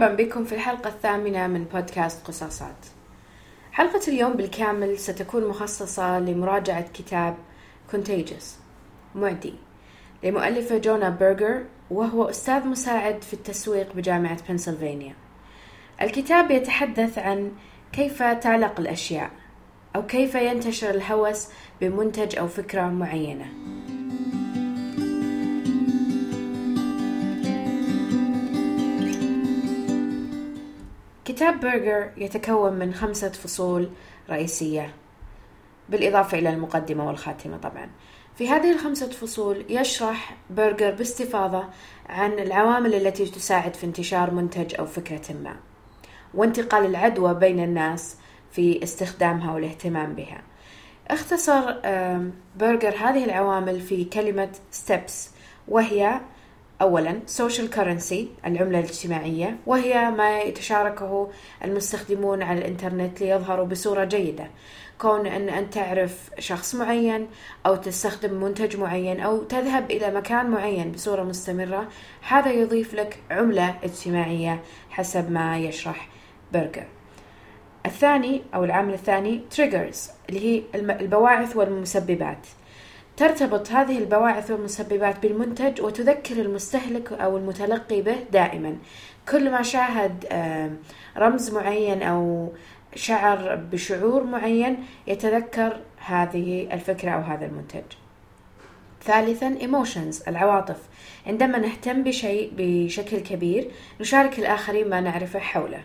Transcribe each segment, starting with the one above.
مرحبا بكم في الحلقة الثامنة من بودكاست قصاصات. حلقة اليوم بالكامل ستكون مخصصة لمراجعة كتاب Contagious معدي لمؤلفة جونا بيرجر وهو أستاذ مساعد في التسويق بجامعة بنسلفانيا. الكتاب يتحدث عن كيف تعلق الأشياء أو كيف ينتشر الهوس بمنتج أو فكرة معينة. كتاب برجر يتكون من خمسة فصول رئيسية بالإضافة إلى المقدمة والخاتمة طبعا. في هذه الخمسة فصول يشرح برجر باستفاضة عن العوامل التي تساعد في انتشار منتج أو فكرة ما وانتقال العدوى بين الناس في استخدامها والاهتمام بها. اختصر برجر هذه العوامل في كلمة steps وهي أولا social currency العملة الاجتماعية وهي ما يتشاركه المستخدمون على الإنترنت ليظهروا بصورة جيدة. كون أن أن تعرف شخص معين أو تستخدم منتج معين أو تذهب إلى مكان معين بصورة مستمرة هذا يضيف لك عملة اجتماعية حسب ما يشرح برجر. الثاني أو العامل الثاني triggers اللي هي البواعث والمسببات. ترتبط هذه البواعث والمسببات بالمنتج وتذكر المستهلك أو المتلقي به دائما. كل ما شاهد رمز معين أو شعر بشعور معين يتذكر هذه الفكرة أو هذا المنتج. ثالثا emotions العواطف. عندما نهتم بشيء بشكل كبير نشارك الآخرين ما نعرفه حوله.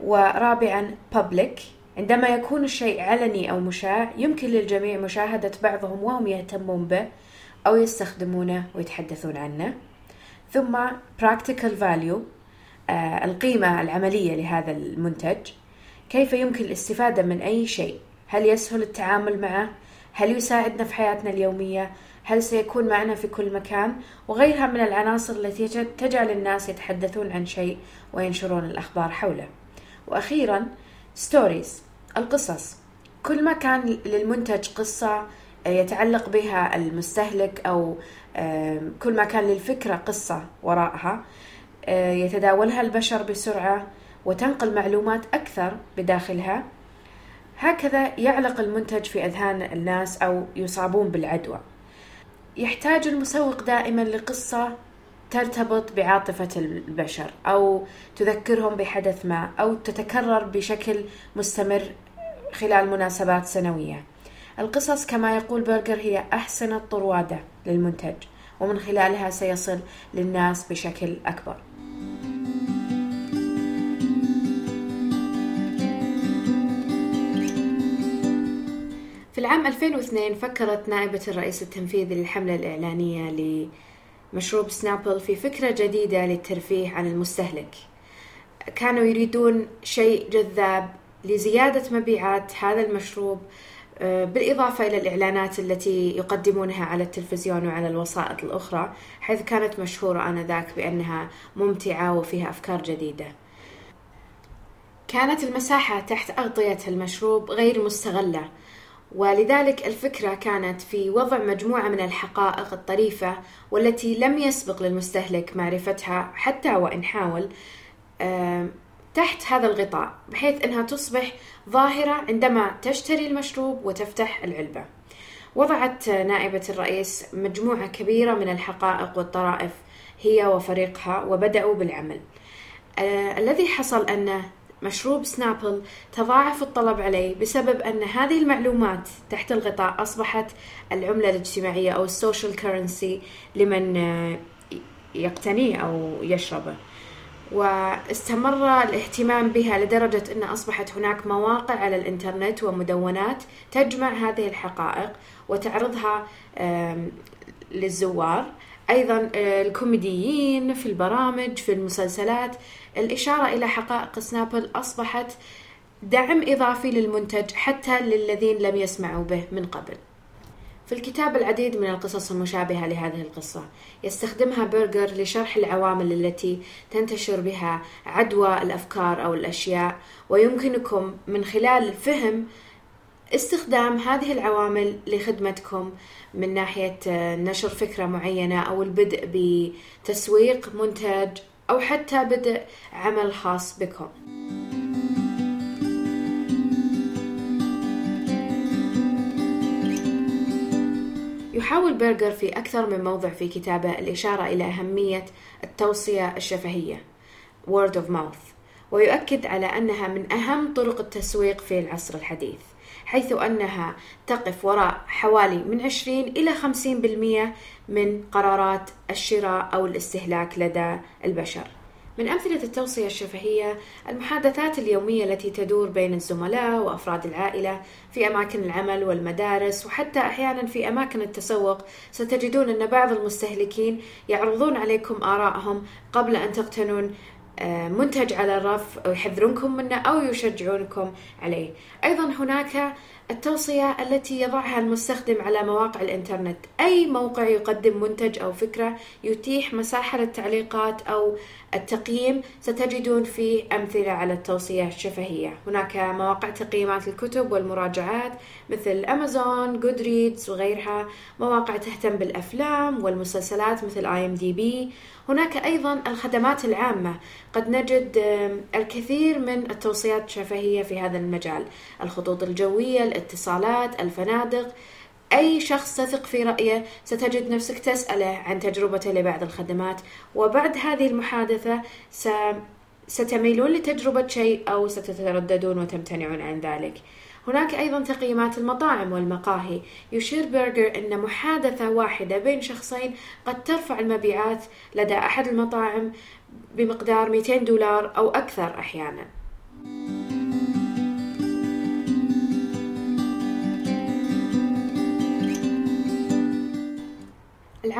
ورابعا public. عندما يكون الشيء علني أو مشاع يمكن للجميع مشاهدة بعضهم وهم يهتمون به أو يستخدمونه ويتحدثون عنه. ثم practical value آه القيمة العملية لهذا المنتج. كيف يمكن الاستفادة من أي شيء؟ هل يسهل التعامل معه؟ هل يساعدنا في حياتنا اليومية؟ هل سيكون معنا في كل مكان؟ وغيرها من العناصر التي تجعل الناس يتحدثون عن شيء وينشرون الأخبار حوله. وأخيرا ستوريز القصص. كل ما كان للمنتج قصة يتعلق بها المستهلك أو كل ما كان للفكرة قصة وراءها يتداولها البشر بسرعة وتنقل معلومات أكثر بداخلها. هكذا يعلق المنتج في أذهان الناس أو يصابون بالعدوى. يحتاج المسوق دائما لقصة ترتبط بعاطفة البشر أو تذكرهم بحدث ما أو تتكرر بشكل مستمر خلال مناسبات سنوية. القصص كما يقول برجر هي أحسن الطروادة للمنتج ومن خلالها سيصل للناس بشكل أكبر. في العام 2002 فكرت نائبة الرئيس التنفيذي للحملة الإعلانية مشروب سنابل في فكرة جديدة للترفيه عن المستهلك. كانوا يريدون شيء جذاب لزيادة مبيعات هذا المشروب بالإضافة إلى الإعلانات التي يقدمونها على التلفزيون وعلى الوسائط الأخرى حيث كانت مشهورة آنذاك بأنها ممتعة وفيها أفكار جديدة. كانت المساحة تحت أغطية المشروب غير مستغلة ولذلك الفكرة كانت في وضع مجموعة من الحقائق الطريفة والتي لم يسبق للمستهلك معرفتها حتى وإن حاول تحت هذا الغطاء بحيث أنها تصبح ظاهرة عندما تشتري المشروب وتفتح العلبة. وضعت نائبة الرئيس مجموعة كبيرة من الحقائق والطرائف هي وفريقها وبدأوا بالعمل. آه الذي حصل أن مشروب سنابل تضاعف الطلب عليه بسبب أن هذه المعلومات تحت الغطاء أصبحت العملة الاجتماعية أو ال social currency لمن يقتنيه أو يشربه واستمر الاهتمام بها لدرجة أن أصبحت هناك مواقع على الإنترنت ومدونات تجمع هذه الحقائق وتعرضها للزوار. أيضا الكوميديين في البرامج في المسلسلات. الإشارة إلى حقائق Snapple أصبحت دعم إضافي للمنتج حتى للذين لم يسمعوا به من قبل. في الكتاب العديد من القصص المشابهة لهذه القصة يستخدمها برجر لشرح العوامل التي تنتشر بها عدوى الأفكار أو الأشياء. ويمكنكم من خلال فهم استخدام هذه العوامل لخدمتكم من ناحية نشر فكرة معينة أو البدء بتسويق منتج أو حتى بدء عمل خاص بكم. يحاول بيرجر في أكثر من موضع في كتابه الإشارة إلى أهمية التوصية الشفهية word of mouth ويؤكد على أنها من أهم طرق التسويق في العصر الحديث. حيث أنها تقف وراء حوالي من 20 إلى 50% من قرارات الشراء أو الاستهلاك لدى البشر. من أمثلة التوصية الشفهية المحادثات اليومية التي تدور بين الزملاء وأفراد العائلة في أماكن العمل والمدارس وحتى أحيانا في أماكن التسوق ستجدون أن بعض المستهلكين يعرضون عليكم آرائهم قبل أن تقتنون منتج على الرف أو يحذرونكم منه أو يشجعونكم عليه. أيضا هناك التوصية التي يضعها المستخدم على مواقع الإنترنت. أي موقع يقدم منتج أو فكرة يتيح مساحة للتعليقات أو التقييم ستجدون فيه أمثلة على التوصية الشفهية. هناك مواقع تقييمات الكتب والمراجعات مثل أمازون، Goodreads وغيرها مواقع تهتم بالأفلام والمسلسلات مثل IMDb هناك أيضا الخدمات العامة. قد نجد الكثير من التوصيات الشفهية في هذا المجال. الخطوط الجوية الاتصالات الفنادق. أي شخص تثق في رأيه ستجد نفسك تسأله عن تجربته لبعض الخدمات وبعد هذه المحادثة س... ستميلون لتجربة شيء أو ستترددون وتمتنعون عن ذلك. هناك أيضا تقييمات المطاعم والمقاهي. يشير برجر أن محادثة واحدة بين شخصين قد ترفع المبيعات لدى أحد المطاعم بمقدار 200 دولار أو أكثر أحيانا.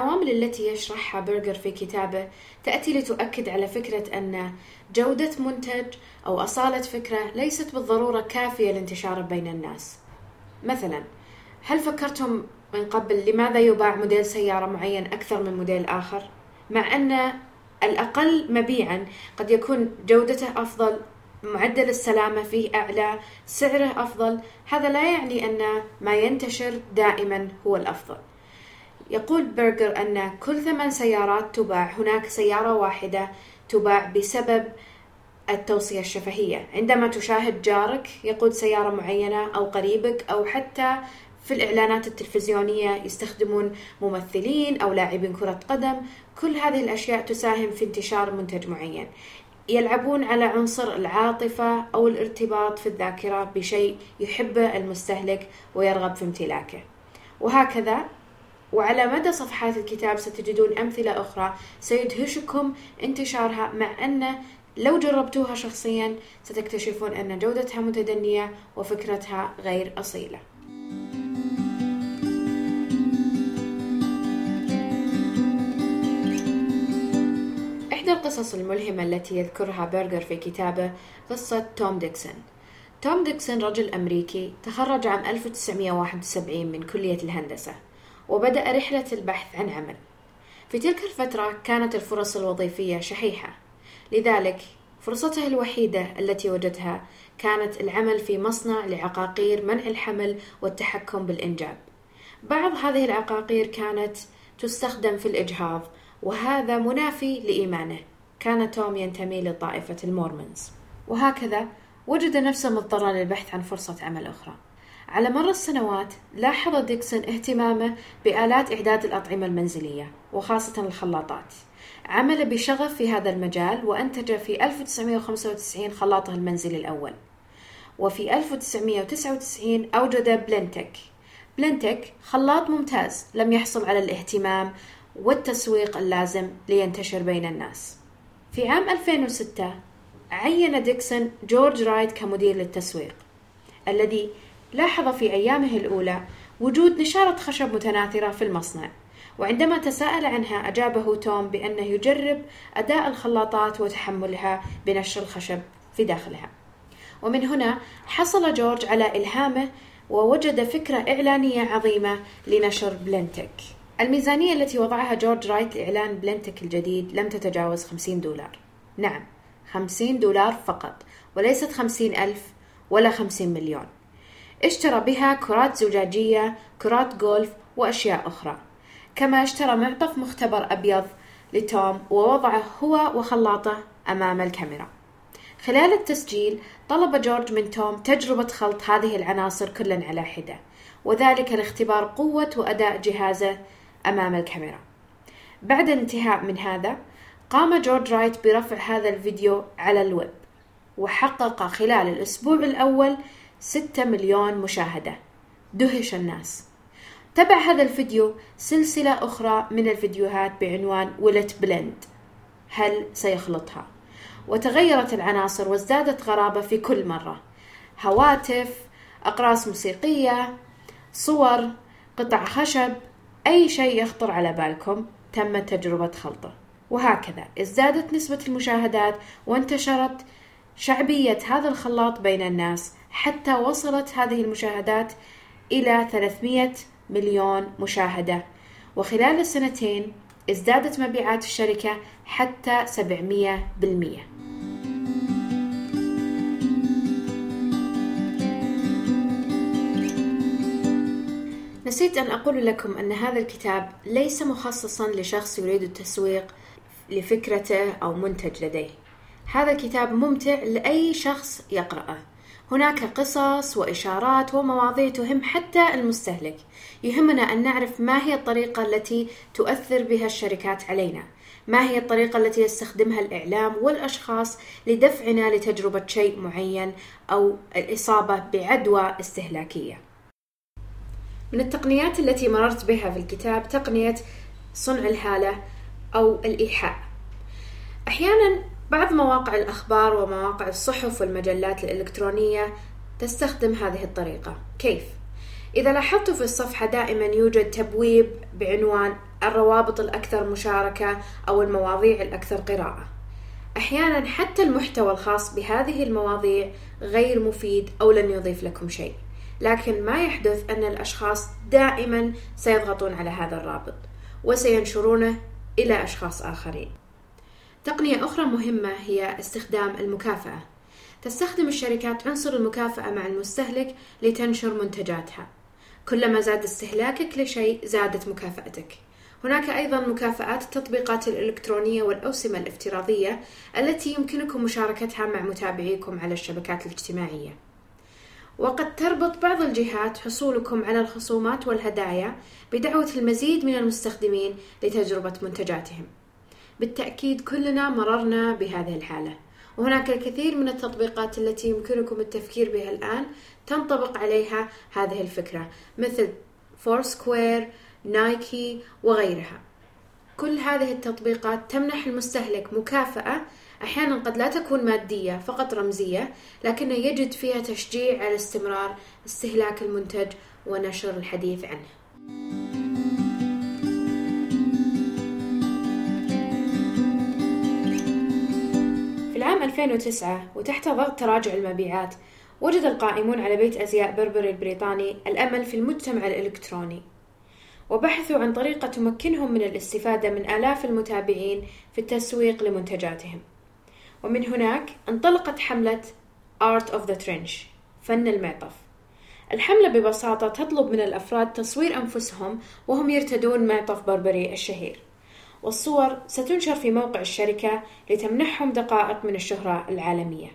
العوامل التي يشرحها برجر في كتابه تأتي لتؤكد على فكرة أن جودة منتج أو أصالة فكرة ليست بالضرورة كافية لانتشاره بين الناس. مثلا، هل فكرتم من قبل لماذا يباع موديل سيارة معين أكثر من موديل آخر؟ مع أن الأقل مبيعا قد يكون جودته أفضل معدل السلامة فيه أعلى سعره أفضل هذا لا يعني أن ما ينتشر دائما هو الأفضل يقول برجر أن كل ثمان سيارات تباع هناك سيارة واحدة تباع بسبب التوصية الشفهية. عندما تشاهد جارك يقود سيارة معينة أو قريبك أو حتى في الإعلانات التلفزيونية يستخدمون ممثلين أو لاعبين كرة قدم كل هذه الأشياء تساهم في انتشار منتج معين. يلعبون على عنصر العاطفة أو الارتباط في الذاكرة بشيء يحبه المستهلك ويرغب في امتلاكه. وهكذا وعلى مدى صفحات الكتاب ستجدون أمثلة أخرى سيدهشكم انتشارها مع أن لو جربتوها شخصيا ستكتشفون أن جودتها متدنية وفكرتها غير أصيلة. إحدى القصص الملهمة التي يذكرها برجر في كتابه قصة توم ديكسون. توم ديكسون رجل أمريكي تخرج عام 1971 من كلية الهندسة. وبدأ رحلة البحث عن عمل. في تلك الفترة كانت الفرص الوظيفية شحيحة. لذلك فرصته الوحيدة التي وجدها كانت العمل في مصنع لعقاقير منع الحمل والتحكم بالإنجاب. بعض هذه العقاقير كانت تستخدم في الإجهاض وهذا منافي لإيمانه. كان توم ينتمي لطائفة المورمونز وهكذا وجد نفسه مضطرا للبحث عن فرصة عمل أخرى. على مر السنوات لاحظ ديكسون اهتمامه بآلات إعداد الأطعمة المنزلية وخاصة الخلاطات. عمل بشغف في هذا المجال وأنتج في 1995 خلاطة المنزلي الأول. وفي 1999 أوجد بلنتك. بلنتك خلاط ممتاز لم يحصل على الاهتمام والتسويق اللازم لينتشر بين الناس. في عام 2006 عين ديكسون جورج رايت كمدير للتسويق الذي لاحظ في أيامه الأولى وجود نشارة خشب متناثرة في المصنع وعندما تساءل عنها أجابه توم بأنه يجرب أداء الخلاطات وتحملها بنشر الخشب في داخلها. ومن هنا حصل جورج على إلهامه ووجد فكرة إعلانية عظيمة لنشر Blendtec. الميزانية التي وضعها جورج رايت لإعلان Blendtec الجديد لم تتجاوز 50 دولار. نعم 50 دولار فقط وليست 50 ألف ولا 50 مليون. اشترى بها كرات زجاجية كرات جولف وأشياء أخرى. كما اشترى معطف مختبر أبيض لتوم ووضعه هو وخلاطه أمام الكاميرا. خلال التسجيل طلب جورج من توم تجربة خلط هذه العناصر كلا على حدة وذلك لاختبار قوة وأداء جهازه أمام الكاميرا. بعد الانتهاء من هذا قام جورج رايت برفع هذا الفيديو على الويب وحقق خلال الأسبوع الأول 6 مليون مشاهدة. دهش الناس. تبع هذا الفيديو سلسلة أخرى من الفيديوهات بعنوان Will It Blend. هل سيخلطها؟ وتغيرت العناصر وازدادت غرابة في كل مرة. هواتف أقراص موسيقية صور قطع خشب أي شيء يخطر على بالكم تم تجربة خلطة. وهكذا ازدادت نسبة المشاهدات وانتشرت شعبية هذا الخلاط بين الناس حتى وصلت هذه المشاهدات إلى 300 مليون مشاهدة. وخلال السنتين ازدادت مبيعات الشركة حتى 700%. نسيت أن أقول لكم أن هذا الكتاب ليس مخصصا لشخص يريد التسويق لفكرته أو منتج لديه. هذا الكتاب ممتع لأي شخص يقرأه. هناك قصص وإشارات ومواضيع تهم حتى المستهلك. يهمنا أن نعرف ما هي الطريقة التي تؤثر بها الشركات علينا. ما هي الطريقة التي يستخدمها الإعلام والأشخاص لدفعنا لتجربة شيء معين أو الإصابة بعدوى استهلاكية. من التقنيات التي مررت بها في الكتاب تقنية صنع الهالة أو الإيحاء. أحيانا بعض مواقع الأخبار ومواقع الصحف والمجلات الإلكترونية تستخدم هذه الطريقة. كيف؟ إذا لاحظت في الصفحة دائما يوجد تبويب بعنوان الروابط الأكثر مشاركة أو المواضيع الأكثر قراءة. أحيانا حتى المحتوى الخاص بهذه المواضيع غير مفيد أو لن يضيف لكم شيء. لكن ما يحدث أن الأشخاص دائما سيضغطون على هذا الرابط وسينشرونه إلى أشخاص آخرين. تقنية أخرى مهمة هي استخدام المكافأة. تستخدم الشركات عنصر المكافأة مع المستهلك لتنشر منتجاتها. كلما زاد استهلاكك لشيء زادت مكافأتك. هناك أيضا مكافآت التطبيقات الإلكترونية والأوسمة الافتراضية التي يمكنكم مشاركتها مع متابعيكم على الشبكات الاجتماعية. وقد تربط بعض الجهات حصولكم على الخصومات والهدايا بدعوة المزيد من المستخدمين لتجربة منتجاتهم. بالتأكيد كلنا مررنا بهذه الحالة. وهناك الكثير من التطبيقات التي يمكنكم التفكير بها الآن تنطبق عليها هذه الفكرة مثل فورسكوير، نايكي وغيرها. كل هذه التطبيقات تمنح المستهلك مكافأة أحيانا قد لا تكون مادية فقط رمزية لكن يجد فيها تشجيع على استمرار استهلاك المنتج ونشر الحديث عنه. 2009 وتحت ضغط تراجع المبيعات وجد القائمون على بيت أزياء بربري البريطاني الأمل في المجتمع الإلكتروني. وبحثوا عن طريقة تمكنهم من الاستفادة من آلاف المتابعين في التسويق لمنتجاتهم. ومن هناك انطلقت حملة Art of the Trench فن المعطف. الحملة ببساطة تطلب من الأفراد تصوير أنفسهم وهم يرتدون معطف بربري الشهير. والصور ستنشر في موقع الشركة لتمنحهم دقائق من الشهرة العالمية.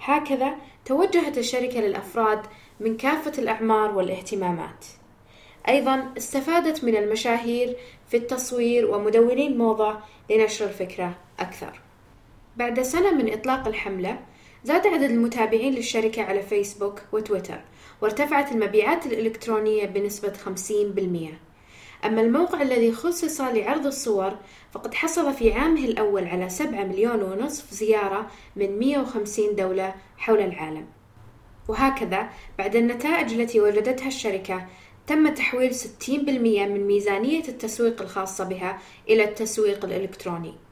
هكذا توجهت الشركة للأفراد من كافة الأعمار والاهتمامات. أيضا استفادت من المشاهير في التصوير ومدونين موضة لنشر الفكرة أكثر. بعد سنة من إطلاق الحملة زاد عدد المتابعين للشركة على فيسبوك وتويتر وارتفعت المبيعات الإلكترونية بنسبة 50% أما الموقع الذي خصص لعرض الصور فقد حصل في عامه الأول على 7 مليون ونصف زيارة من 150 دولة حول العالم. وهكذا بعد النتائج التي وجدتها الشركة تم تحويل 60% من ميزانية التسويق الخاصة بها إلى التسويق الإلكتروني.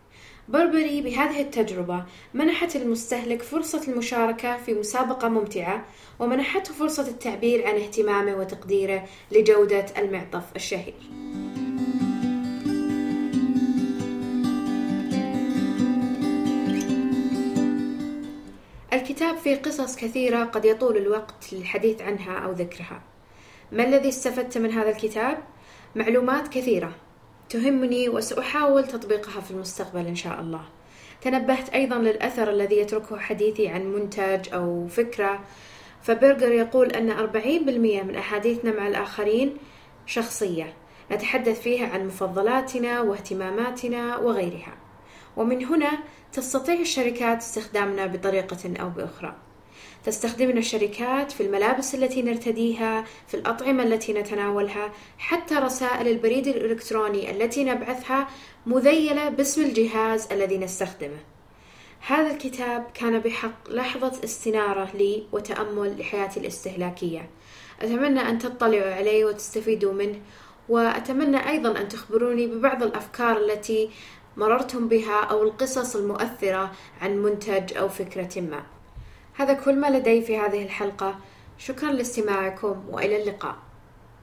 بربري بهذه التجربة منحت المستهلك فرصة المشاركة في مسابقة ممتعة ومنحته فرصة التعبير عن اهتمامه وتقديره لجودة المعطف الشهير. الكتاب فيه قصص كثيرة قد يطول الوقت للحديث عنها أو ذكرها. ما الذي استفدت من هذا الكتاب؟ معلومات كثيرة تهمني وسأحاول تطبيقها في المستقبل إن شاء الله. تنبهت أيضا للأثر الذي يتركه حديثي عن منتج أو فكرة. فبرجر يقول أن 40% من أحاديثنا مع الآخرين شخصية. نتحدث فيها عن مفضلاتنا واهتماماتنا وغيرها. ومن هنا تستطيع الشركات استخدامنا بطريقة أو بأخرى. تستخدمنا الشركات في الملابس التي نرتديها في الأطعمة التي نتناولها حتى رسائل البريد الإلكتروني التي نبعثها مذيلة باسم الجهاز الذي نستخدمه. هذا الكتاب كان بحق لحظة استنارة لي وتأمل لحياتي الاستهلاكية. أتمنى أن تطلعوا عليه وتستفيدوا منه وأتمنى أيضا أن تخبروني ببعض الأفكار التي مررتم بها أو القصص المؤثرة عن منتج أو فكرة ما. هذا كل ما لدي في هذه الحلقة. شكرا لاستماعكم وإلى اللقاء.